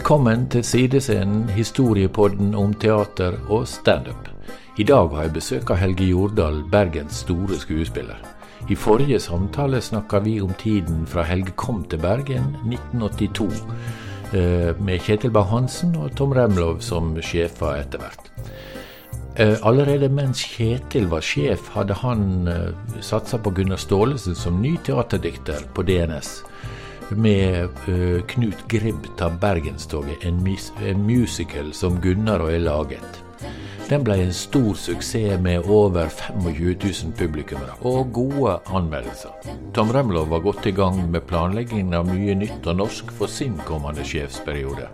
Velkommen til Sidescenen, historiepodden om teater og standup. I dag har jeg besøk av Helge Jordal, Bergens store skuespiller. I forrige samtale snakka vi om tiden fra Helge kom til Bergen 1982, eh, med Kjetil Bang-Hansen og Tom Remlov som sjefer etter hvert. Eh, allerede mens Kjetil var sjef, hadde han eh, satsa på Gunnar Staalesen som ny teaterdikter på DNS med uh, Knut Gribb tar Bergenstoget, en, en, musical som Gunnar og jeg laget. Den ble en stor suksess med over 25 000 publikummere og gode anmeldelser. Tom Remlov var godt i gang med planleggingen av mye nytt og norsk for sin kommende sjefsperiode.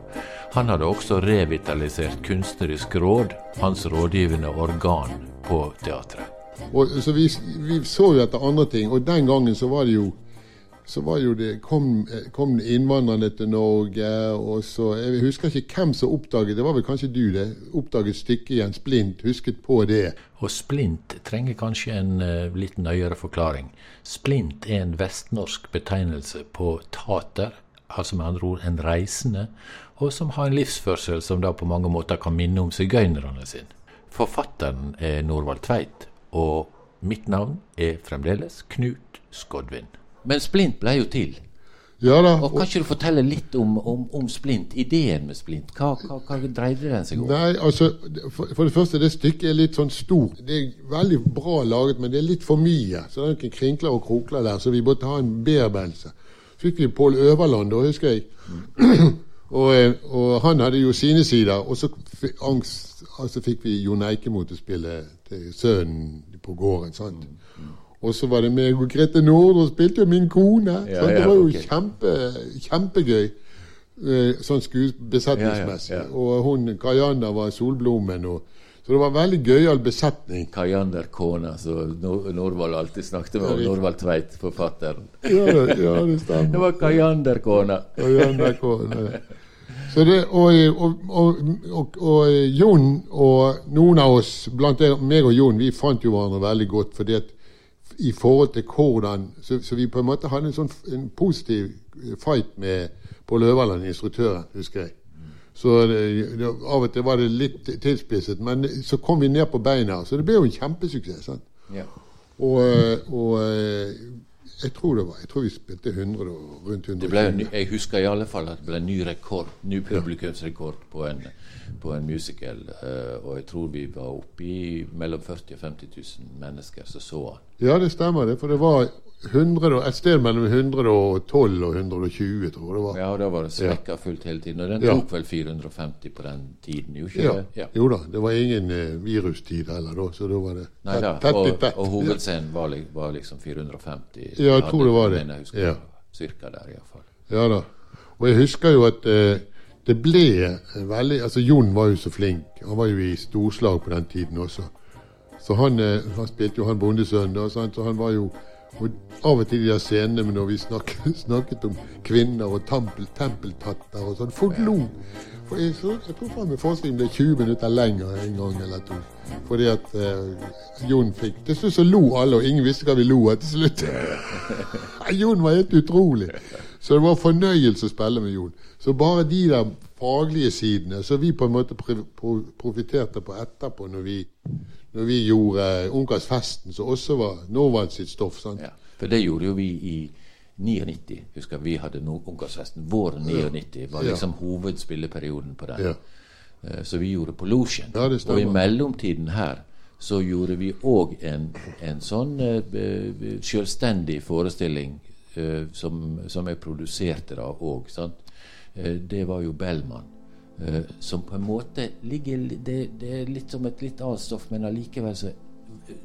Han hadde også revitalisert Kunstnerisk råd, hans rådgivende organ på teatret. Og, så vi, vi så jo etter andre ting, og den gangen så var det jo så det, kom, kom innvandrerne til Norge. og så, Jeg husker ikke hvem som oppdaget det var vel kanskje du det, oppdaget stykket igjen, Splint. Husket på det. Og Splint trenger kanskje en uh, litt nøyere forklaring. Splint er en vestnorsk betegnelse på tater, altså med andre ord en reisende, og som har en livsførsel som da på mange måter kan minne om sigøynerne sin. Forfatteren er Norvald Tveit, og mitt navn er fremdeles Knut Skodvin. Men Splint ble jo til. Ja da. Og Kan ikke du fortelle litt om, om, om Splint, ideen med Splint? Hva, hva, hva, dreide den seg om? Nei, altså, for, for, det første, det stykket er litt sånn stort. Det er veldig bra laget, men det er litt for mye. Så det er noen krinkler og krokler der, så vi måtte ha en bearbeidelse. Så fikk vi Pål Øverland, da husker jeg. Mm. og, eh, og, han hadde jo sine sider. Og så angst, altså fikk vi Jon Eikemo til å spille til sønnen på gården. sant? Mm. Og så var det meg og Grete og spilte jo min kone. Ja, ja, det var jo okay. kjempe, kjempegøy. Eh, sånn besetningsmessig. Ja, og hun Kajander var Solblomen. Og, så det var en veldig gøyal besetning. Kajander Kona, som Norvald alltid snakket med. Norvald Tveit, forfatteren. Ja, ja, det stemmer. Det var Kajander Kona. Kajander Kona, Så det, og, og, og, og, Jon og noen av oss, blant meg og Jon, vi fant jo hverandre veldig godt. fordi at i forhold til hvordan så, så, vi på en måte hadde en sånn en positiv fight med Pål Øverland, instruktøren, husker jeg. Så det, det, Av og til var det litt tilspisset, men så kom vi ned på beina. Så det ble jo en kjempesuksess. Ja. Og, og, jeg tror det var Jeg tror vi spilte 100 og rundt 100. jeg husker i alle fall at det ble ny rekord, ny publikumsrekord på en på en musical. Uh, og jeg tror vi var oppe i mellom 40 og 50 000 mennesker som så han. Ja, det stemmer det. For det var 100, et sted mellom 112 og 120, tror jeg det var. Ja, og da var det svekka fullt hele tiden. Og den ja. tok vel 450 på den tiden, jo ikke ja. ja. Jo da, det var ingen uh, virustid heller da, så da var det Nei, da, tett, og, tett. og hovedscenen var, var, liksom 450. Ja, jeg tror det var det. Jeg husker, ja. Cirka der, iallfall. Ja da. Og jeg husker jo at uh, det ble veldig altså Jon var jo så flink. Han var jo i storslag på den tiden også. Så han, eh, han spilte jo han bondesønnen, så han var jo og Av og til de scenene scenene når vi snakket, snakket, om kvinner og tempel, tempeltatter og sånn. Folk lo. For jeg, så, jeg tror faen meg forestillingen ble 20 minutter lenger en gang eller to. Fordi at eh, Jon fikk Til slutt så lo alle, og ingen visste hva vi lo av til slutt. Jon var helt utrolig. Så det var fornøyelse å spille med Jon. Så bare de der faglige sidene så vi på en måte profitterte på etterpå når vi, når vi gjorde Ungkarsfesten, som også var Norvald sitt stoff. sant? Ja, for det gjorde jo vi i 99. Husker vi hadde Ungkarsfesten våren 99. var liksom ja. hovedspilleperioden på den. Ja. Eh, så vi gjorde på Losjen. Ja, og i mellomtiden her så gjorde vi òg en, en, sånn uh, selvstendig forestilling uh, som, som jeg produserte da òg. Eh, det var jo Bellman. Eh, som på en måte ligger det, det, er litt som et litt annet stoff, men allikevel så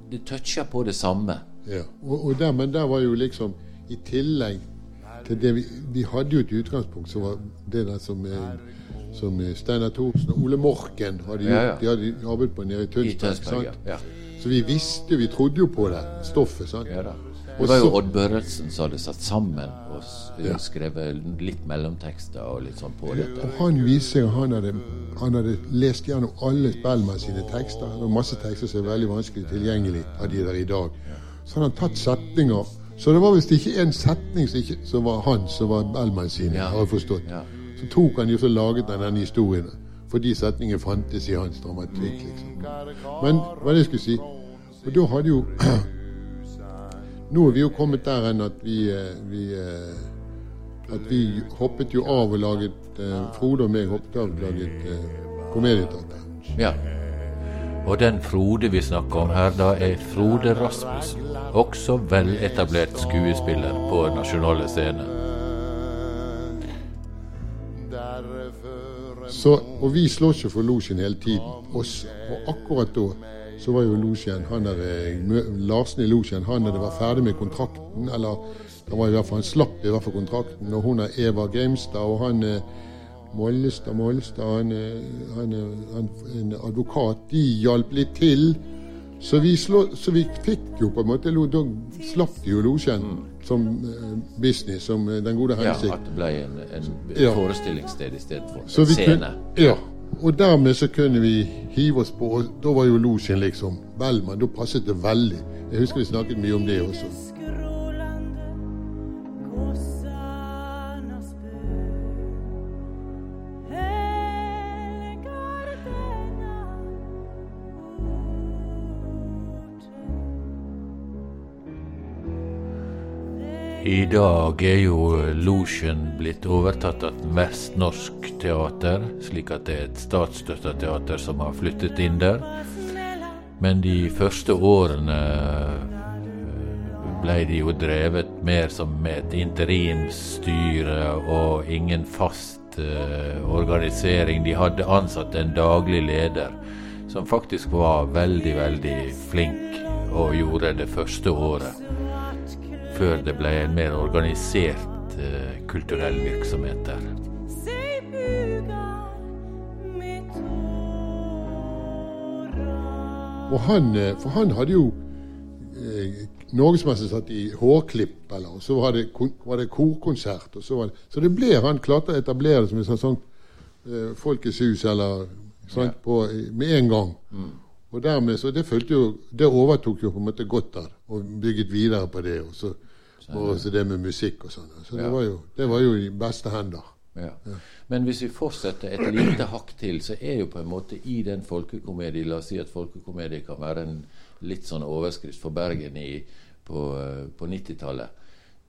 Det toucher på det samme. Ja, og, og der, Men der var jo liksom I tillegg til det vi, vi hadde jo et utgangspunkt som var det der som som Steinar Thorsen og Ole Morken hadde gjort. Ja, ja. De hadde arbeidet på nede i Tønsberg. Ja, så vi visste, vi trodde jo på det stoffet. sant? Ja da. Det var jo Odd Børretzen som hadde satt sammen og ja. skrevet litt mellomtekster og litt sånn på dette. Og Han viser at han han hadde lest gjennom alle Bellman sine tekster. Det var masse tekster som er veldig vanskelig tilgjengelig av de der i dag. Så han har tatt setninger. Så det var visst ikke en setning som, ikke, som var han som var Bellman sine, ja. har jeg forstått. Ja. Så så tok han jo så laget han denne historien. Fordi setningen fantes i hans dramatikk. liksom. Men hva det skulle si Og da hadde jo Nå er vi jo kommet der hen at vi, eh, vi eh, at vi hoppet jo av og laget eh, Frode og meg hoppet av og laget komedieteater. Ja. Og den Frode vi snakker om her, da er Frode Rasmussen. Også veletablert skuespiller på nasjonale scener. Så, og vi slåss jo for losjen hele tiden. Og, og akkurat da så var jo losjen eh, Larsen i losjen han hadde vært ferdig med kontrakten, eller det var i hvert fall han slapp i hvert fall kontrakten. Og hun er Eva Gamestad, og han eh, Mollestad Mollestad, han, eh, han, han, en advokat, de hjalp litt til. Så vi, slå, så vi fikk jo på en måte Da slapp de jo losjen som eh, business, som den gode Ja. At det ble en, en Ja. forestillingssted istedenfor en scene. kunne, ja, og dermed så kunne vi hive oss på, og da var jo losjen liksom Bellman. Da passet det veldig. Jeg husker vi snakket mye om det også. I dag er jo Losjen blitt overtatt av Vestnorsk Teater, slik at det er et statsstøtta teater som har flyttet inn der. Men de første årene ble de jo drevet mer som et interimsstyre og ingen fast uh, organisering. De hadde ansatt en daglig leder som faktisk var veldig, veldig flink og gjorde det første året før det ble en mer organisert eh, kulturell virksomhet der. Og han, eh, for han hadde jo eh, norgesmesterskap i hårklipp, eller, og så var det, var det korkonsert. Og så, var det, så det ble han klarte å etablere det som en sånn eh, Folkets hus, eller sant, på, med en gang. Og dermed, så det jo, det overtok jo på en måte godt der, og bygget videre på det. Og så, og også det med musikk og sånn. Så Ja. det, var jo, det var jo i beste hender. Ja. Men hvis vi fortsetter et lite hakk til, så er jo på en måte i den folkekomedien La oss si at folkekomedie kan være en litt sånn overskrift for Bergen i, på, eh, på 90-tallet.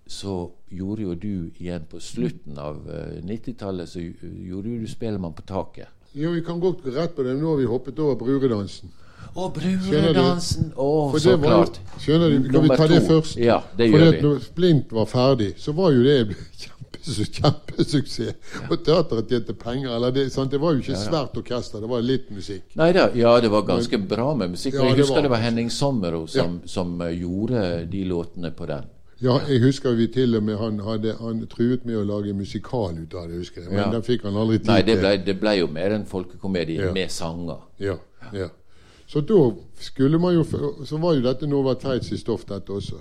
Så gjorde jo du igjen på slutten av eh, 90-tallet, så gjorde jo du Spellemann på taket. Jo, vi kan gå rett på det. Nå har vi hoppet over bruredansen. Du? bruredansen! Å, oh, så det var klart. Skjønner du, Kan vi ta det først? Ja, det gjør Fordi vi. når Splint var ferdig, så var jo det kjempesuksess. Kjempe ja. Og teateret tjente penger. Eller det, sant? det var jo ikke svært orkester, det var litt musikk. Nei da, ja, det var ganske bra med musikk. Ja, og jeg det husker var- det var Henning Sommero som, som eh, gjorde de låtene på den. Ja, jeg husker vi til og med han, hadde, han truet med å lage musikal ut av det, husker jeg. Men Ja. den fikk han aldri tid Nei, det ble, det ble jo mer en folkekomedie Ja. med sanger. Ja, ja. Så da skulle man jo Så var jo dette Nova i stoff, dette også.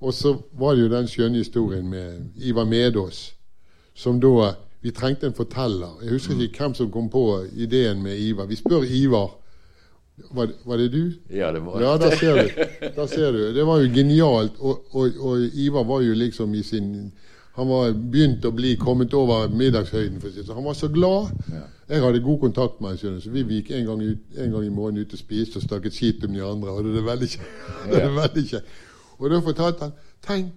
Og så var det jo den skjønne historien med Ivar Medås, som da Vi trengte en forteller. Jeg husker ikke hvem som kom på ideen med Ivar. Vi spør Ivar. Var, var det du? Ja, det var Ja, der ser du. Der ser du. Det var jo genialt. Og, og, og Ivar var jo liksom i sin Han var begynt å bli kommet over middagshøyden, for å si det sånn. Han var så glad. Jeg hadde god kontakt med ham, så vi gikk en gang, ut, en gang i måneden ut og spiste og snakket skit om de andre. Og det veldig kjekt. Ja. Og da fortalte han Tenk,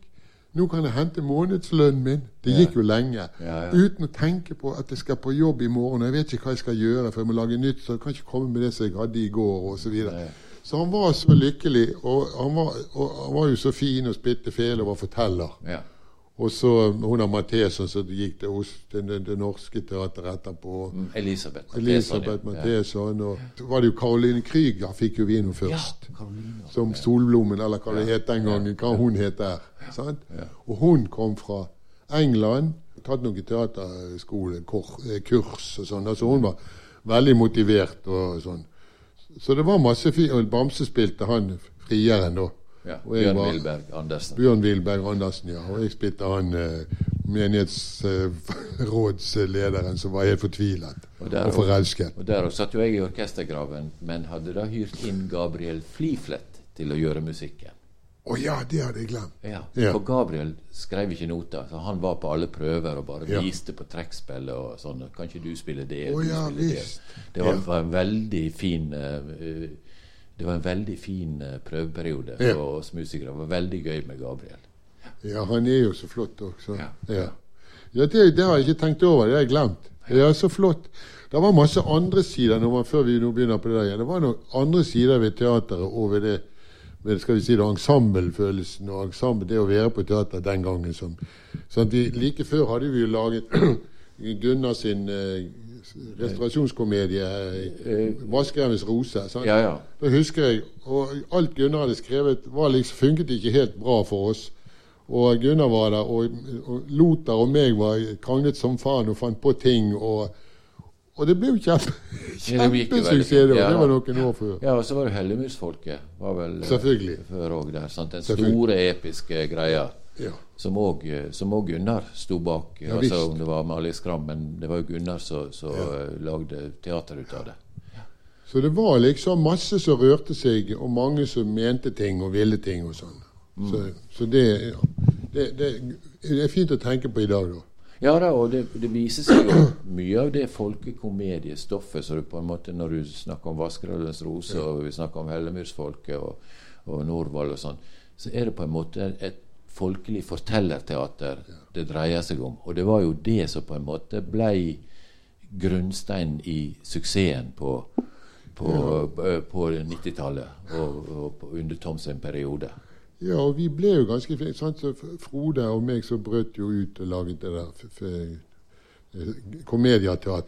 nå kan jeg hente månedslønnen min. Det gikk jo lenge. Ja, ja. Uten å tenke på at jeg skal på jobb i morgen. og Jeg vet ikke hva jeg skal gjøre, for jeg må lage nytt. Så jeg kan ikke komme med det som jeg hadde i går, osv. Så, videre. så han var så lykkelig, og han var, og han var jo så fin og spilte fele og var forteller. Ja. Og så hun av Matheson, så gikk det hos det, det, det norske teateret etterpå. Mm, Elisabeth. Elisabeth Matheson, og så var det jo Caroline Krüger fikk jo vi inn først. Som Solblommen, eller hva det het den gangen. Hva hun het der. Og hun kom fra England. Tatt noen teaterskole-kurs og sånn. Altså hun var veldig motivert og sånn. Så det var masse fint. Og Bamse spilte han frieren da. Ja. Bjørn Wilberg Andersen. Bjørn Wilberg Andersen, ja. Og jeg spilte han eh, menighetsrådslederen som var helt fortvilet Og der- og forelsket. Og der satt jo jeg i orkestergraven, men hadde da hyrt inn Gabriel Fliflet til å gjøre musikken. Å ja, det hadde jeg glemt. Ja, Ja. For Gabriel skrev ikke noter. Så han var på alle prøver og bare Ja. viste på trekkspillet og sånn. Kan ikke du spille det? Oh, du ja, spille. Det, det var, var en veldig fin eh, eh, Det var en veldig fin prøveperiode prøveperiode Ja. for oss musikere. Det var veldig gøy med Gabriel. Ja, han er jo så flott også. Ja. Ja, ja det, det har jeg ikke tenkt over. Det har jeg glemt. Ja, så flott. Det var masse andre sider man, før vi nå begynner på det der igjen. Det var noen andre sider ved teateret og ved det med skal vi si det, ensemblefølelsen og ensemble, det å være på teater den gangen. Som, sånn vi, like før hadde vi jo laget Gunnar sin eh, restaurasjonskomedie eh, rose'. sant? Ja, ja. Da husker jeg, og alt Gunnar hadde skrevet, var liksom, funket ikke helt bra for oss. Og Gunnar var der, og, og Lothar og meg var kranglet som faen og fant på ting. Og, og det ble jo kjempe, kjempesuksess. Ja, det var noen år før. Ja, og så var det Hellemusfolket Var vel eh, Selvfølgelig. før òg der. Sant? Den store, episke greia. Ja. Som òg også Gunnar sto bak. Ja, altså. Om det var Amalie Skram, men det var jo Gunnar som som, eh, lagde teater ut av det. Så det var liksom masse som rørte seg, og mange som mente ting og ville ting og sånn. Så, så det, ja, det, det, det er fint å tenke på i dag, da. Ja da, og det, det viser seg jo mye av det folkekomediestoffet så du på en måte Når du snakker om 'Vaskerødens rose', og vi snakker om Hellemyrsfolket og, og Norvald og sånn, så er det på en måte et folkelig fortellerteater det dreier seg om. Og det var jo det som på en måte blei grunnsteinen i suksessen på på, på, på 90-tallet og, og under Toms periode. Ja, og vi ble jo ganske flinke. Frode og meg så brøt jo ut og laget det der eh.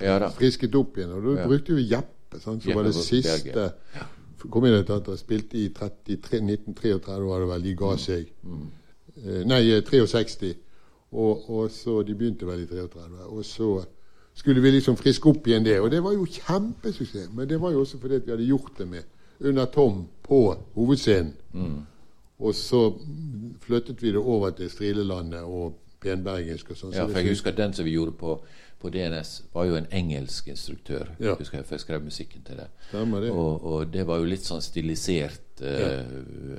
Ja. Frisket opp igjen. Og da Ja. brukte vi Jeppe, sant? som Jeppe var det siste komedieteatret. Spilte i 33, 1933, var det vel. De ga seg. Eh, nei, eh, 63. Og, og så De begynte vel i 33. Og så skulle vi liksom friske opp igjen det. Og det var jo kjempesuksess. Men det var jo også fordi vi hadde gjort det med under Tom på hovedscenen. Og så flyttet vi det over til Strilelandet og Penbergensk og sånn. Ja, for jeg husker den som vi gjorde på, på DNS, var jo en engelsk instruktør. Ja. Husker jeg, for jeg skrev musikken til det. Det. Og, og det var jo litt sånn stilisert eh,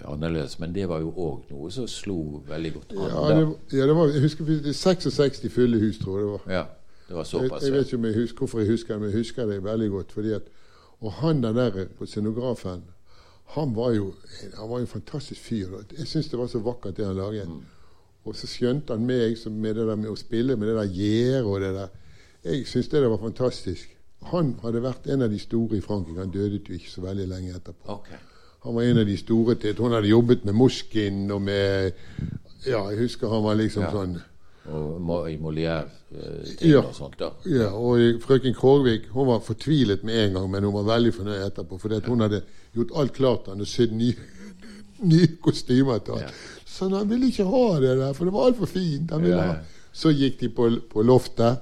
annerledes, men det var jo òg noe som slo veldig godt an. ja, det, ja, det var, jeg husker vi- det er 66 fulle hus, tror jeg det var. ja, det var Jeg, såpass. jeg vet ikke om jeg husker, hvorfor jeg husker det, men jeg husker det veldig godt. fordi at, Og han der, der på scenografen, han var jo han var en fantastisk fyr. Jeg syns det var så vakkert, det han laget. Og så skjønte han meg som med det der med å spille med det der gjerdet og det der. Jeg syns det var fantastisk. Han hadde vært en av de store i Frankrike. Han døde jo ikke så veldig lenge etterpå. Okay. Han var en av de store til Hun hadde jobbet med Muskin og med Ja, jeg husker han var liksom Ja. sånn Og i Molière-ting Ja. og sånt. da. Ja, og frøken Krogvik hun var fortvilet med en gang, men hun var veldig fornøyd etterpå. For hun hadde gjort alt klart han og sydd nye, nye kostymer til han. Ja. Så han ville ikke ha det der, for det var altfor fint. Han ville ha. Så gikk de på, på loftet.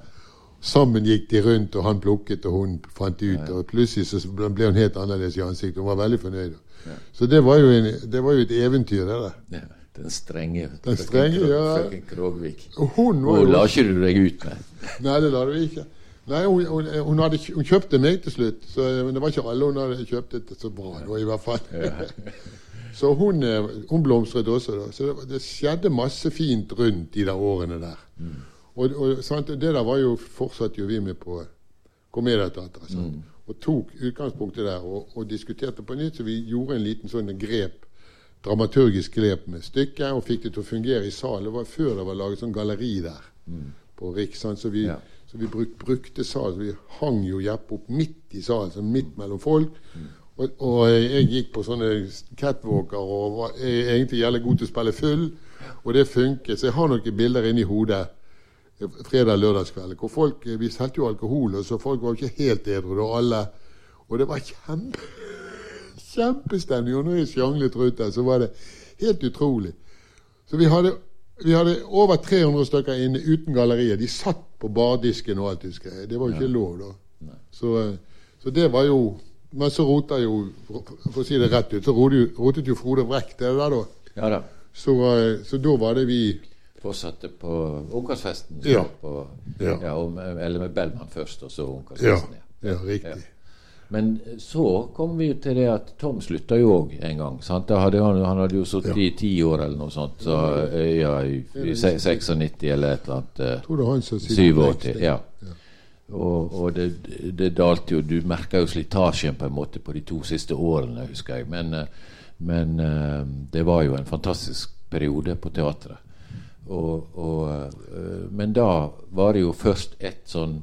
Sammen gikk de rundt, og han plukket, og hun fant det ut. Og plutselig så ble hun helt annerledes i ansiktet. Hun var veldig fornøyd. Så det var, en, det var jo et eventyr, det der. Ja, den strenge Den strenge, frøken ja. Krogvik. Og hun Hun la ikke du deg ut med. Nei, det la du ikke. Nei, hun, hun, hun, hadde, hun kjøpte meg til slutt, så, men det var ikke alle hun hadde kjøpt det så bra. Var i hvert fall. så hun, eh, hun blomstret også. da. Så det, det skjedde masse fint rundt de der årene der. Og, og det der var jo, fortsatte jo vi med på Komedieteatret. Mm. Og tok utgangspunktet der og, og diskuterte på nytt, så vi gjorde en liten sånn grep dramaturgisk grep med stykket og fikk det til å fungere i salen. Det var før det var laget sånn galleri der på Riks. Så vi, Ja. så vi bruk, brukte salen. Så vi hang jo Jeppe opp midt i salen, så midt mellom folk. Og, og jeg gikk på sånne catwalker og var er egentlig jævlig god til å spille full. Og det funket. Så jeg har noen bilder inni hodet fredag-lørdagskveld hvor folk eh, Vi solgte jo alkohol, så folk var jo ikke helt edru. Og alle. Og det var kjempe kjempestemning. Og når jeg sjanglet rundt der, så var det helt utrolig. Så vi hadde, vi hadde over 300 stykker inne uten galleriet. De satt på bardisken og alt husker jeg. Det var jo ikke lov, da. Så, eh, så det var jo Men så rota jo, for, for å si det rett ut, så rotet jo, Frode Vrekk det der, da. Ja da. Så, eh, så da var det vi Fortsatte på ungkarsfesten. Ja. På, Ja. ja og med, eller med Bellman først, og så Ja, ungkarsfesten. ja riktig. Men så kom vi jo til det at Tom slutta jo òg en gang. sant? Da hadde han, han hadde jo sittet i ti år eller noe sånt. Så eh, ja, i, i se- 96 eller et eller annet. Uh, tror det han som 87, lengst. ja. Og, og det, det dalte jo Du merka jo slitasjen på en måte på de to siste årene, husker jeg. Men, eh, men eh, det var jo en fantastisk periode på teatret. Og, og, eh, men da var det jo først et sånn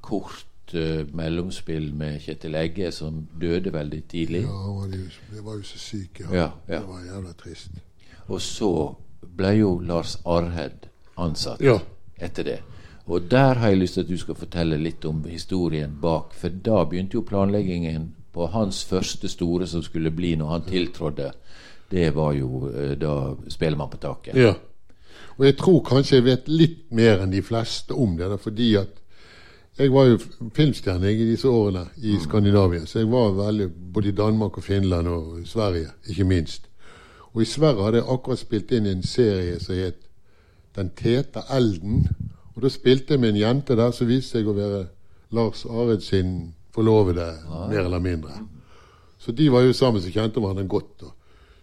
kort uh, mellomspill med Kjetil Egge, som døde veldig tidlig. Ja, han var jo, jeg var jo så syk, ja. Ja, ja. Det var jævla trist. Og så ble jo Lars Arhed ansatt Ja. etter det. Og der har jeg lyst til at du skal fortelle litt om historien bak. For da begynte jo planleggingen på hans første store som skulle bli når han tiltrådde. Det var jo eh, da Spellemann på taket. Ja. Og jeg tror kanskje jeg vet litt mer enn de fleste om det, da, fordi at jeg var jo filmstjerne i disse årene i Skandinavia. Så jeg var veldig både i Danmark og Finland og Sverige, ikke minst. Og i Sverige hadde jeg akkurat spilt inn en serie som het Den tete elden. Og da spilte jeg med en jente der som viste seg å være Lars Ared sin forlovede, mer eller mindre. Så de var jo sammen som kjente hverandre godt. da.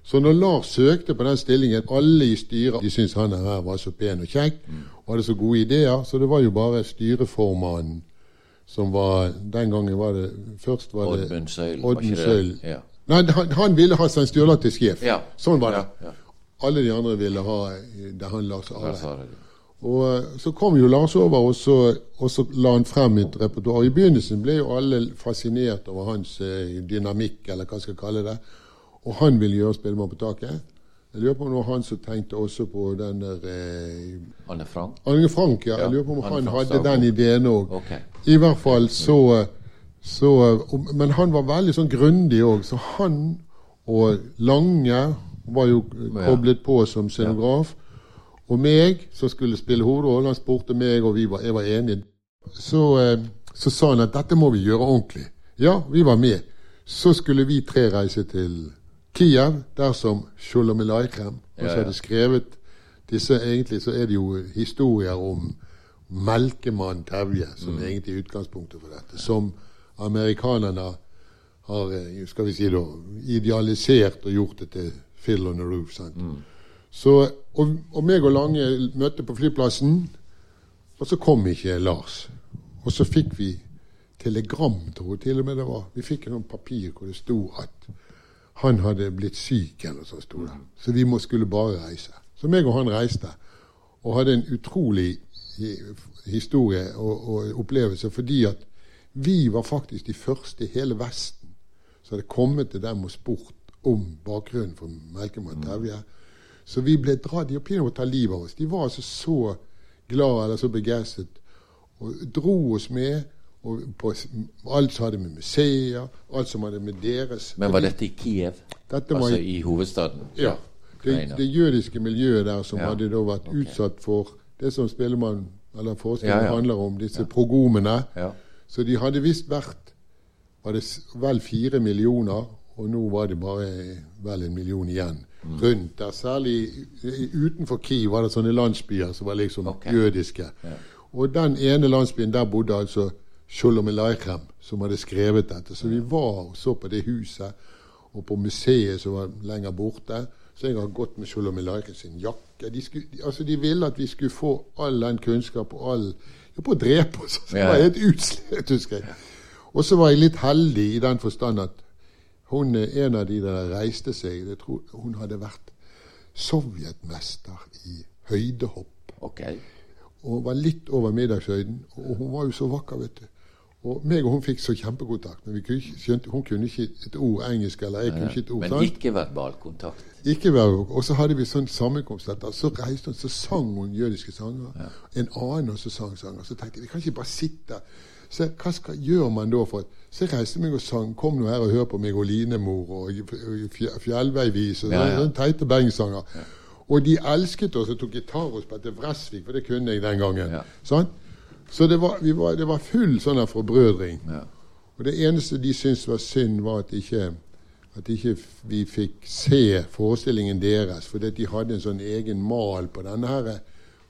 Så når Lars søkte på den stillingen, alle i styret de syntes han her var så pen og kjekk og hadde så gode ideer, så det var jo bare styreformannen som var Den gangen var det Først var det Oddmund Søyl. Ja. Nei, han, han ville ha Svein Stjørdal til sjef. Ja. Sånn var det. Ja. Alle de andre ville ha det han Lars Are. Og eh, så kom jo Lars over, og så, og så la han frem et repertoar. I begynnelsen ble jo alle fascinert over hans eh, dynamikk, eller hva skal jeg kalle det. Og han ville gjøre Spellemann på taket. Jeg lurer på om det var han som tenkte også på den der eh, Anne Frank? Anne Frank, ja. Jeg lurer på om Anne han Frank hadde den ideen òg. Okay. I hvert fall så, så Men han var veldig sånn grundig òg, så han og Lange var jo koblet på som scenograf. Og meg, som skulle spille hovedrollen, han spurte meg, og vi var, jeg var enig. Så, eh, så sa han at dette må vi gjøre ordentlig. Ja, vi var med. Så skulle vi tre reise til Kiev, der som Sholom Elaykrem Ja, også ja. hadde skrevet disse Egentlig så er det jo historier om melkemann Tevje, som egentlig er utgangspunktet for dette. Som amerikanerne har eh, skal vi si da, idealisert og gjort det til Fill on the Roof. Sant? Så, og, og meg og Lange møtte på flyplassen, og så kom ikke Lars. Og så fikk vi telegram, tror jeg til og med det var. Vi fikk noen papir hvor det sto at han hadde blitt syk, eller sånt. sto det. Så vi må, skulle bare reise. Så meg og han reiste, og hadde en utrolig historie og, og opplevelse, fordi at vi var faktisk de første i hele Vesten som hadde kommet til dem og spurt om bakgrunnen for Melkemann Tevje. Så vi ble dratt i holdt og ta livet av oss. De var altså så glad eller så begeistret og dro oss med og på alt som hadde med museer, alt som hadde med deres Men var dette i Kiev? Dette var altså i- i hovedstaden? ja. Det, det jødiske miljøet der som Ja, hadde da vært utsatt for det som Spellemann eller forestillingen Ja, ja. handler om, disse progomene. Ja. Så de hadde visst vært var det vel fire millioner, og nå var det bare vel en million igjen Mm. rundt der. Særlig utenfor Kiev var det sånne landsbyer som var liksom okay. jødiske. Og den ene landsbyen, der bodde altså Sholom Elaykrem, som hadde skrevet dette. Så vi var og så på det huset, og på museet som var lenger borte. Så jeg har gått med Sholom Elaykrem sin jakke. De, skulle, de, altså de ville at vi skulle få all den kunnskap og all ja, På å drepe oss. Det var helt utslett, husker jeg. Og så var jeg litt heldig i den forstand at hun, en av de der reiste seg jeg tror Hun hadde vært sovjetmester i høydehopp Okay. og var litt over middagshøyden. Og hun var jo så vakker, vet du. Og meg og hun fikk så kjempekontakt. Men vi kunne ikke, skjønte, hun kunne ikke et ord engelsk, eller jeg kunne ikke et ord. Men ikke-verbal kontakt. Ikke verbal. Og så hadde vi sånn sammenkomst. Så reiste hun, så sang hun jødiske sanger. En annen også sang sanger. Så tenkte jeg vi kan ikke bare sitte så Hva skal, gjør man da for Så jeg reiste meg og sang 'Kom nå her og hør på meg og Linemor' og Fj- 'Fjellveivis' og Ja, ja. sånne teite bergenssanger. Ja. Og de elsket oss og tok gitar og spilte Vresvik, for det kunne jeg den gangen. Ja. Sant? Så det var, vi var, det var full sånn forbrødring. Ja. Og det eneste de syntes var synd, var at ikke, at ikke vi fikk se forestillingen deres. For de hadde en sånn egen mal på denne her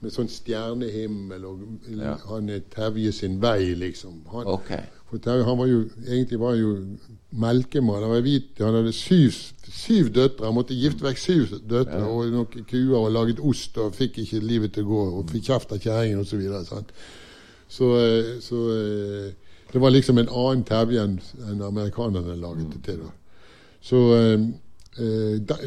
med sånn stjernehimmel, og Ja. han er Terje sin vei, liksom. Han, okay. For Terje han var jo, egentlig var jo melkemann. Han var hvit, han hadde syv, syv døtre. Han måtte gifte vekk syv døtre og noen kuer og laget ost og fikk ikke livet til å gå og fikk kjeft av kjerringen osv. Så, så, eh, så eh, det var liksom en annen Terje enn enn amerikanerne laget det til. da. Så eh,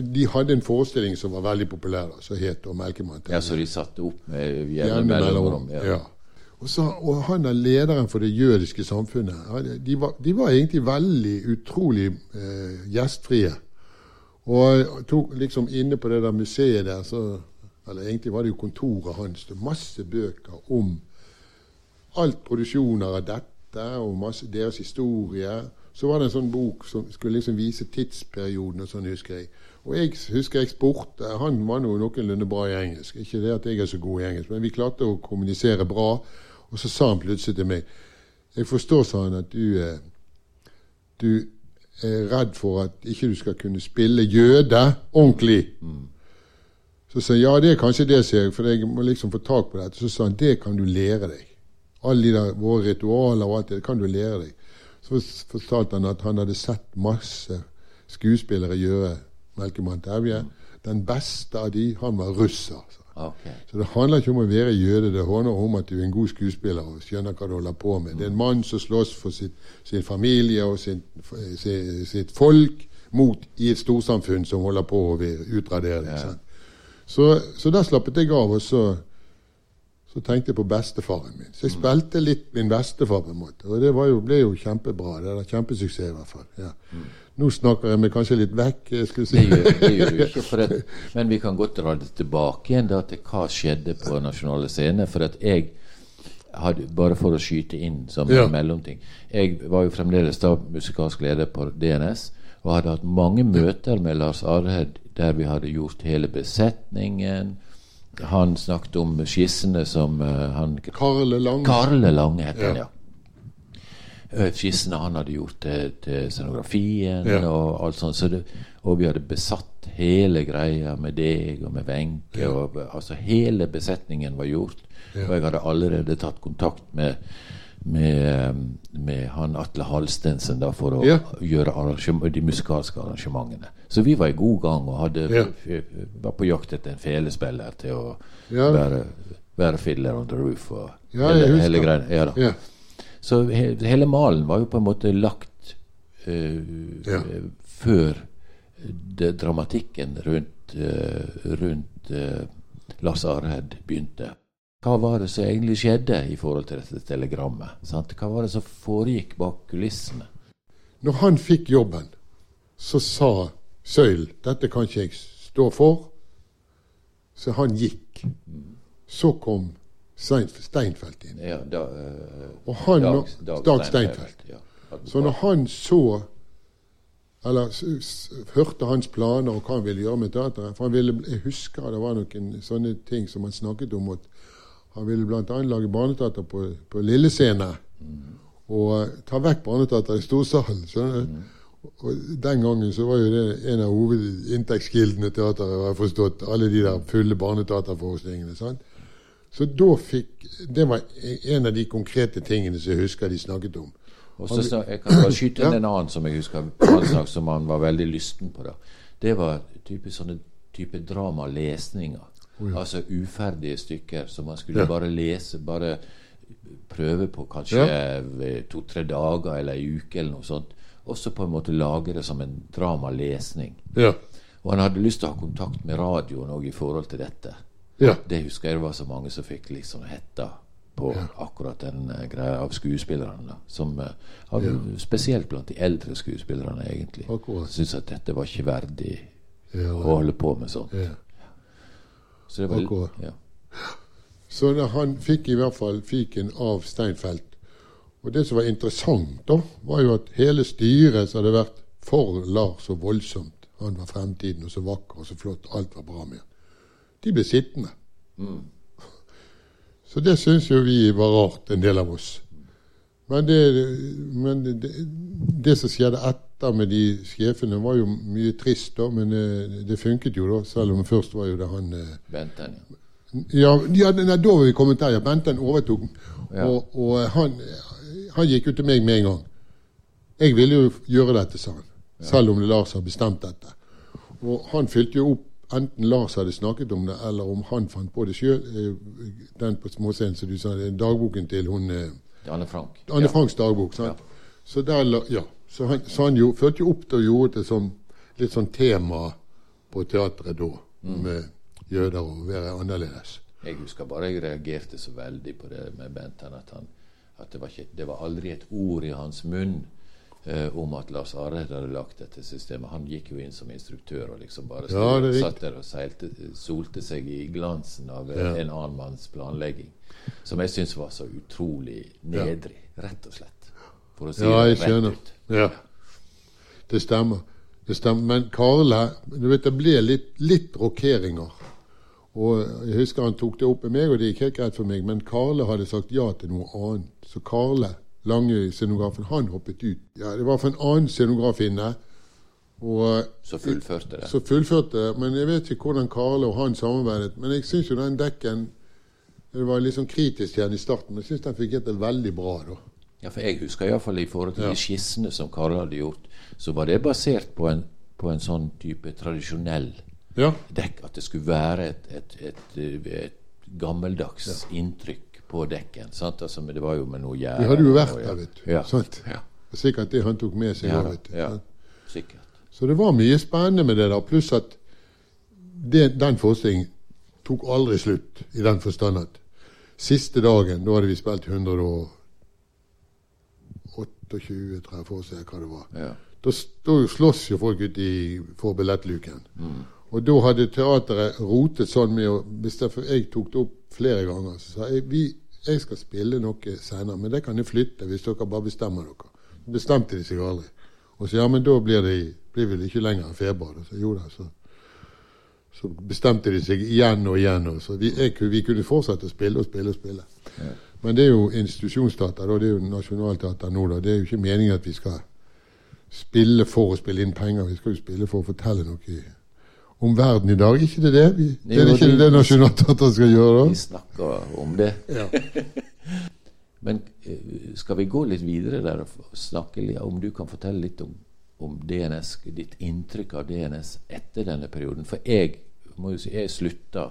de hadde en forestilling som var veldig populær, som het da 'Melkemann'. Ja, så de satte opp med jevne mellomrom. Ja. Ja. Og, så, og han er lederen for det jødiske samfunnet. De var, de var egentlig veldig utrolig eh, gjestfrie. Og tok liksom inne på det der museet der, så Eller egentlig var det jo kontoret hans. Det masse bøker om alt produksjoner av dette, og masse deres historie. Så var det en sånn bok som skulle liksom vise tidsperioden og sånn, husker jeg. Og jeg husker jeg spurte Han var nå noenlunde bra i engelsk. Ikke det at jeg er så god i engelsk, men vi klarte å kommunisere bra. Og så sa han plutselig til meg Jeg forstår, sa han, at du, du er redd for at ikke du skal kunne spille jøde ordentlig. Så sa jeg ja, det er kanskje det, sier jeg, for jeg må liksom få tak på dette. Så sa han det kan du lære deg. Alle de der, våre ritualer og alt det, det kan du lære deg. Så fortalte han at han hadde sett masse skuespillere gjøre Melkemann Terje. Den beste av de, han var russer. Så. Okay. Så det handler ikke om å være jøde, det handler om at du er en god skuespiller og skjønner hva du holder på med. Det er en mann som slåss for sitt, sin familie og sin, sitt, sitt folk mot i et storsamfunn som holder på å utradere det. sant? Så, så da slappet jeg av, og så, så tenkte jeg på bestefaren min. Så jeg spilte litt min bestefar, på en måte. Og det var jo, ble jo kjempebra. Det var Kjempesuksess, i hvert fall. Ja. Nå snakker jeg meg kanskje litt vekk. Si. Det gjør, det gjør du ikke. At, men vi kan godt dra det tilbake igjen da, til hva skjedde på Nasjonale Scene. For at jeg hadde, bare for å skyte inn som Ja. en mellomting Jeg var jo fremdeles da musikalsk leder på DNS og hadde hatt mange møter med Lars Arhed der vi hadde gjort hele besetningen. Han snakket om skissene som eh, han Karle Lange. Karle Lange het han, Ja. ja. Eh, Skissene han hadde gjort til, til scenografien Ja. og alt sånt. Så det, og vi hadde besatt hele greia med deg og med Wenche. Ja. og Altså hele besetningen var gjort. Og jeg hadde allerede tatt kontakt med med, med han Atle Halstensen da, for å Ja. gjøre de musikalske arrangementene. Så vi var i god gang og hadde, Ja. var på jakt etter en felespiller til å Ja. være, være fiddler on the roof. Og Ja, hele, hele greia. Ja. Så he, hele malen var jo på en måte lagt uh, eh, før det, dramatikken rundt, uh, rundt uh, Lars Arhed begynte. Hva var det som egentlig skjedde i forhold til dette telegrammet? Sant? Hva var det som foregikk bak kulissene? Når han fikk jobben, så sa Søyl dette kan ikke jeg stå for. Så han gikk. Så kom Stein- Steinfeld inn. Ja, da, uh, Og han, Dag, Dag, Steinfeld. Ja, Så når han så Eller hørte hans planer og hva han ville gjøre med teateret For han ville, Jeg husker det var noen sånne ting som han snakket om. at Han ville bl.a. lage barneteater på, på Lillescene. Mm. Og uh, ta vekk barneteater i Storsalen. skjønner du? Og Den gangen så var jo det en av hovedinntektskildene teateret, har jeg forstått. Alle de der fulle barneteaterforestillingene. sant? Så da fikk Det var en av de konkrete tingene som jeg husker de snakket om. Og så snak- Jeg kan bare skyte inn Ja. en annen som jeg husker han snakket som han var veldig lysten på. da. Det var type sånne type dramalesninger. Altså uferdige stykker som man skulle Ja. bare lese, bare prøve på kanskje to-tre dager eller ei uke eller noe sånt. Og så på en måte lage det som en dramalesning. Ja. Og han hadde lyst til å ha kontakt med radioen òg i forhold til dette. Ja. Det husker jeg det var så mange som fikk liksom hetta på akkurat den uh, greia av skuespillerne. Som uh, Spesielt blant de eldre skuespillerne, egentlig. Akkurat. Syns at dette var ikke verdig Ja, å holde på med sånt. ja. Så det var, Akkurat. ja. Så han fikk i hvert fall fiken av Steinfeld. Og det som var interessant, da, var jo at hele styret som hadde vært for Lars så voldsomt Han var fremtiden og så vakker og så flott, alt var bra med han. De ble sittende. Så det syns jo vi var rart, en del av oss. Men det, men det, det som skjedde etter med de sjefene, var jo mye trist, da. Men eh, det funket jo, da. Selv om først var jo det han eh, Benten, ja. Ja, ja nei, da var vi kommet der. Ja, Benten overtok. Ja. Og, og han, han gikk jo til meg med en gang. Jeg ville jo gjøre dette, sa han. Selv om Lars har bestemt dette. Og han fylte jo opp enten Lars hadde snakket om det, eller om han fant på det sjøl. Den på småscenen som du sa, dagboken til hun eh, Anne Frank. Anne Ja. Franks dagbok. sant? Så, der, ja. så han, så han jo, førte jo opp til og gjorde det som litt sånn tema på teatret da, Mm. med jøder og være annerledes. Jeg husker bare jeg reagerte så veldig på det med Benten at, han, at det, var ikke, det var aldri et ord i hans munn eh, om at Lars Areide hadde lagt dette systemet. Han gikk jo inn som instruktør og liksom bare Ja, satt der og seilte, solte seg i glansen av eh, Ja. en annen manns planlegging. Som jeg syns var så utrolig nedrig, rett og slett. For å si Ja, jeg det rett skjønner. ut. Ja. Det stemmer. Det stemmer. Men Karle du vet, Det ble litt, litt rokeringer. Og Jeg husker han tok det opp med meg, og det gikk helt greit for meg. Men Karle hadde sagt ja til noe annet. Så Karle, lange scenografen, han hoppet ut. Ja, Det var for en annen scenograf inne. Og Så fullførte det. så fullførte det. Men jeg vet ikke hvordan Karle og han samarbeidet. Men jeg syns jo den dekken Det var litt sånn kritisk igjen i starten, men jeg syns den det veldig bra da. Ja, for jeg husker iallfall i forhold til Ja. de skissene som Karle hadde gjort, så var det basert på en, på en sånn type tradisjonell Ja. dekk. At det skulle være et, et, et, et gammeldags inntrykk på dekken. Sant? Altså, det var jo med noe gjerde. Vi hadde jo vært der, vet du. Ja. Sant? Ja. Er Sikkert det han tok med seg. Ja, vet du. ja. Så det var mye spennende med det der. Pluss at det, den forestillingen tok aldri slutt, i den forstand at siste dagen, da hadde vi spilt 128, tror jeg, for å se hva det var. Ja. Da, slåss jo folk ute i, for billettluken. Og da hadde teateret rotet sånn med å Jeg tok det opp flere ganger. Så sa jeg vi, jeg skal spille noe senere, men det kan jeg flytte hvis dere bare bestemmer dere. Så bestemte de seg aldri. Og så ja, men da blir det blir vel ikke lenger en februar. Så jo da, så, så bestemte de seg igjen og igjen. Og så vi, jeg, vi kunne fortsette å spille og spille og spille. Men det er jo institusjonsteater. Det er jo nasjonalteater nå, da. Det er jo ikke meningen at vi skal spille for å spille inn penger. Vi skal jo spille for å fortelle noe om verden i dag. Ikke det det? Vi, det er Jo, ikke det- det, det Nationaltheatret skal gjøre, Vi snakker om det. Ja. Men eh, skal vi gå litt videre der og snakke litt, om du kan fortelle litt om, om DNS, ditt inntrykk av DNS etter denne perioden? For jeg må jo si, jeg slutta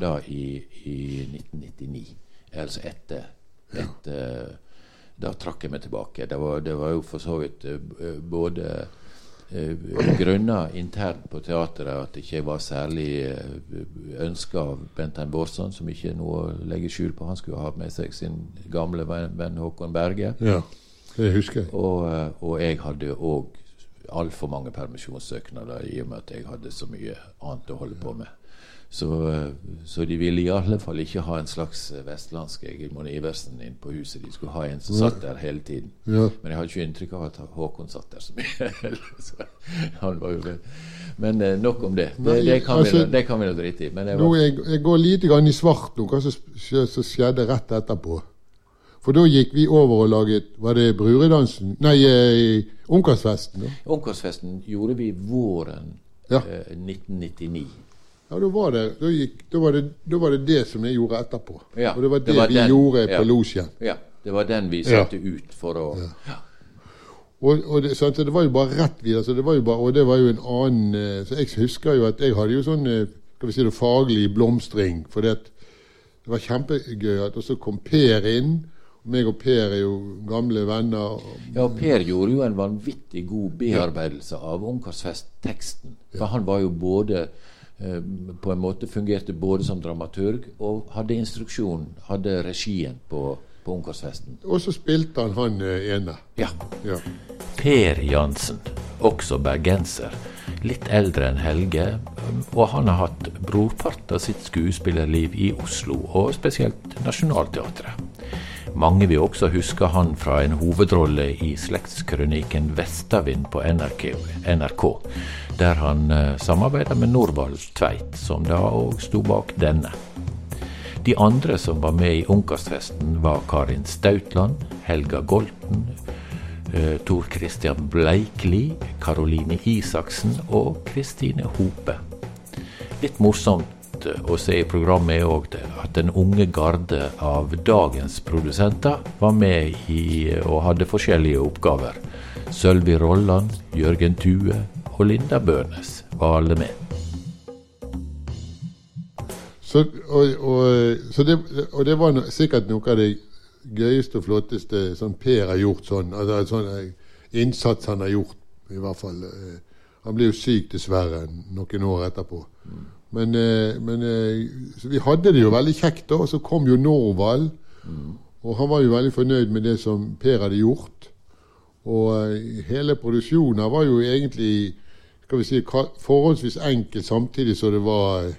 da i, i 1999. Altså etter, etter Da trakk jeg meg tilbake. Det var, det var jo for så vidt eh, både grunner internt på teatret at det ikke var særlig eh, ønska av Bentheim Bårdsson, som ikke er noe å legge skjul på. Han skulle ha med seg sin gamle venn, venn Håkon Berge. ja. Det husker jeg. Og, eh, og jeg hadde òg altfor mange permisjonssøknader i og med at jeg hadde så mye annet å holde på med. Så, eh, så de ville i alle fall ikke ha en slags eh, vestlandsk Egil Iversen inn på huset. De skulle ha en som satt der hele tiden. Ja. Men jeg hadde ikke inntrykk av at Håkon satt der så mye. var Men eh, nok om det. Det, det, kan, vi, altså- vi, det kan vi nå drite i. Men jeg Nå, var, jeg, jeg går lite grann i svart nå, hva som skjedde rett etterpå. For da gikk vi over og laget Var det Bruredansen? Nei, Ungkarsfesten. Ungkarsfesten gjorde vi våren Ja. eh, 1999. Ja, da var, det, da, gikk, da, var det, da var det det som jeg gjorde etterpå. Ja, og det var det det, var vi den- gjorde ja. på losjen. Ja, det var den vi Ja. ut for å ja. Og, og det, sant, det var jo bare rett videre. Så det var jo bare, og det var jo en annen eh, Så jeg husker jo at jeg hadde jo sånn eh, skal vi si det, faglig blomstring. For det, var kjempegøy at også kom Per inn. Og meg og Per er jo gamle venner. Ja, og Per gjorde jo en vanvittig god bearbeidelse av Ungkarsfest-teksten. For han var jo både På en måte fungerte både som dramaturg og hadde instruksjon, hadde regien på, på Ungkarsfesten. Og så spilte han han eh, ene. Ja. Ja. Per Jansen, også bergenser. Litt eldre enn Helge, og han har hatt brorparten av sitt skuespillerliv i Oslo, og spesielt Nationaltheatret. Mange vil også huske han fra en hovedrolle i slektskrøniken 'Vestavind' på NRK, der han samarbeida med Norvald Tveit, som da òg sto bak denne. De andre som var med i Ungkarsfesten, var Karin Stautland, Helga Golten, eh, Tor Christian Bleikli, Karoline Isaksen og Kristine Hope. Litt morsomt å se i programmet er òg at den unge garde av dagens produsenter var med i og hadde forskjellige oppgaver. Sølvi Rolland, Jørgen Tue og Linda Bønes var alle med. Så, og, og, så det, og det var no, sikkert noe av det gøyeste og flotteste som Per har gjort sånn. Altså, sånn eh, innsats han har gjort, i hvert fall. eh, Han ble jo syk, dessverre, noen år etterpå. Men, eh, men eh, vi hadde det jo veldig kjekt, da. Og så kom jo Norvald. Og han var jo veldig fornøyd med det som Per hadde gjort. Og eh, hele produksjonen var jo egentlig skal vi si, forholdsvis enkel, samtidig så det var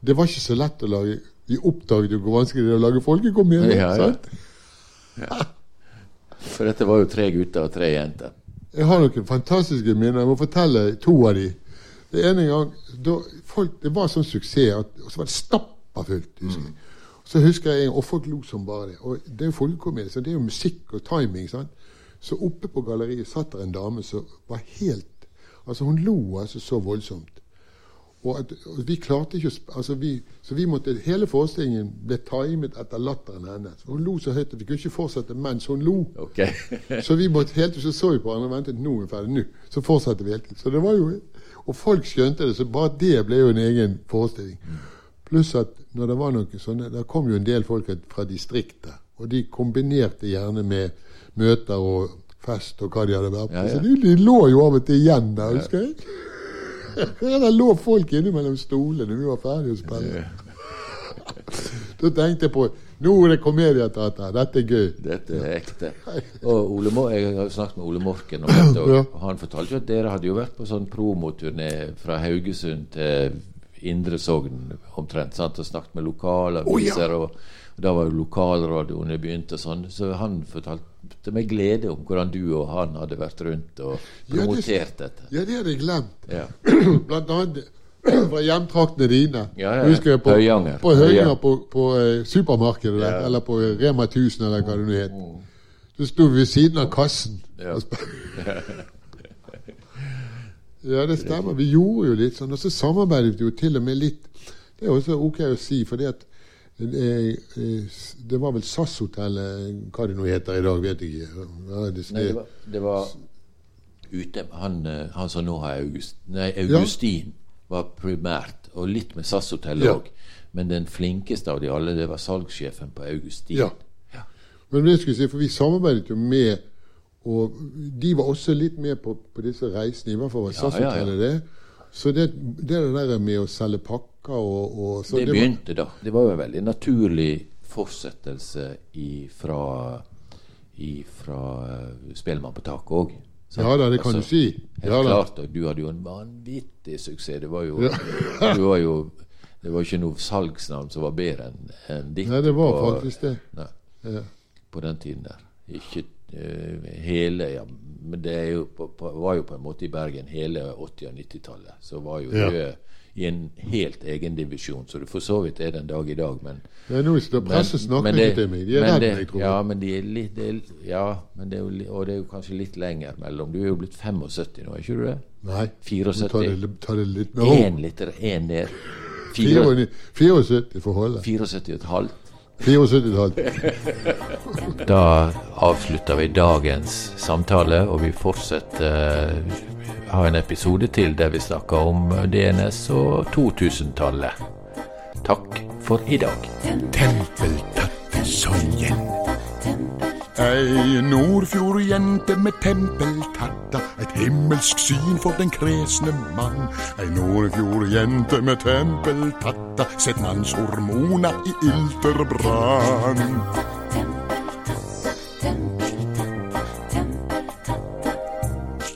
Det var ikke så lett å lage Vi oppdaget jo hvor vanskelig det er å lage folkekomedie. Ja, ja. sant? For dette var jo tre gutter og tre jenter. Jeg har noen fantastiske minner. Jeg må fortelle to av de. Det ene gang da folk, Det var sånn suksess at og så var det stappa fullt. husker jeg. Så husker jeg og folk lo som bare det. Og det er jo folkekomedie, så det er jo musikk og timing. sant? Så oppe på galleriet satt der en dame som var helt Altså, hun lo altså så voldsomt. Og, at, og vi klarte ikke å altså vi, Så vi måtte, hele forestillingen ble timet etter latteren hennes. Hun lo så høyt at vi kunne ikke fortsette mens hun lo. Okay. Så vi måtte helt så så vi på hverandre og ventet. Nå er vi ferdig. Nå. Så fortsatte vi helt. Så det var jo Og folk skjønte det, så bare det ble jo en egen forestilling. Pluss at når det var noe sånne Der kom jo en del folk fra distriktet. Og de kombinerte gjerne med møter og fest og hva de hadde vært på. Ja, ja. Så de, de lå jo av og til igjen der, husker jeg. Ja, Der lå folk innimellom stolene vi var ferdige å spille. Da tenkte jeg på Nå er det komedieteater. Dette er gøy. Dette er ekte. Og Ole jeg har snakket med Ole Morken om dette, og Ja. han fortalte jo at dere hadde jo vært på sånn promoturné fra Haugesund til Indre Sogn omtrent, sant? og snakket med lokalaviser, og, og da var jo lokalradioene begynt og sånn, så han fortalte med glede om hvordan du og han hadde vært rundt og Ja, det- promotert dette. Ja, det hadde jeg glemt. Ja. Blant annet fra hjemtraktene dine. Ja, ja, Husker jeg på Høyanger. På Høyanger Ja. på, på eh, supermarkedet der, Ja. Mm. eller på Rema 1000, eller hva det nå het. Så sto vi ved siden av kassen. Ja. ja, det stemmer. Vi gjorde jo litt sånn. Og så samarbeidet vi jo til og med litt Det er også ok å si, fordi at eh, eh, det var vel SAS-hotellet, hva det nå heter i dag, vet jeg ikke. Ja, det, Nei, det var, det var ute han, han som nå har August, nei, Augustin, var primært, og litt med SAS-hotellet Ja. Men den flinkeste av de alle, det var salgssjefen på Augustin. Ja. Men det skulle jeg si, for vi samarbeidet jo med Og de var også litt med på, på disse reisene, i hvert fall var Ja, ja, ja. SAS-hotellet det. Så det, det der med å selge pakker og, og så det, var- begynte da. Det var jo en veldig naturlig fortsettelse ifra, ifra uh, Spellemann på taket òg. Ja da, det kan du si. Helt Ja klart. Og du hadde jo en vanvittig suksess. Det var jo, du var jo det var ikke noe salgsnavn som var bedre enn en ditt. Nei, det var på- faktisk det. Nei, Ja. på den tiden der. Ikke uh, hele ja, Men det jo på, på, var jo på en måte i Bergen hele 80- og 90-tallet. Så var jo Ja. Høe i en helt egen divisjon, Så det for så vidt er den dag i dag. Men det er nå som presset snakker men til meg. De er redd meg, tror jeg. Ja, men, de er litt, de er, ja det er, og det er jo kanskje litt lenger mellom. Du er jo blitt 75 nå, er ikke du det? Nei. 74. Ta det, ta det litt med ro. Én liter, én der 74 får holde. 74,5. 74-tall. Da avslutter vi dagens samtale, og vi fortsetter eh, ha en episode til der vi snakker om DNS og 2000-tallet. Takk for i dag. Tempeltatt songen. Ei Nordfjordjente med tempeltatta, et himmelsk syn for den kresne mann. Ei Nordfjordjente med tempeltatta, sett mannshormoner i ilterbrann.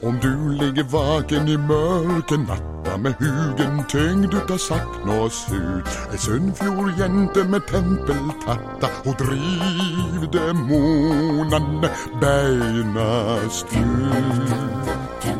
Om du ligger vaken i mørke natta med hugen tyngd ut av sakn og. Ei Sunnfjordjente med tempeltatta, ho driv demonane beinast ut.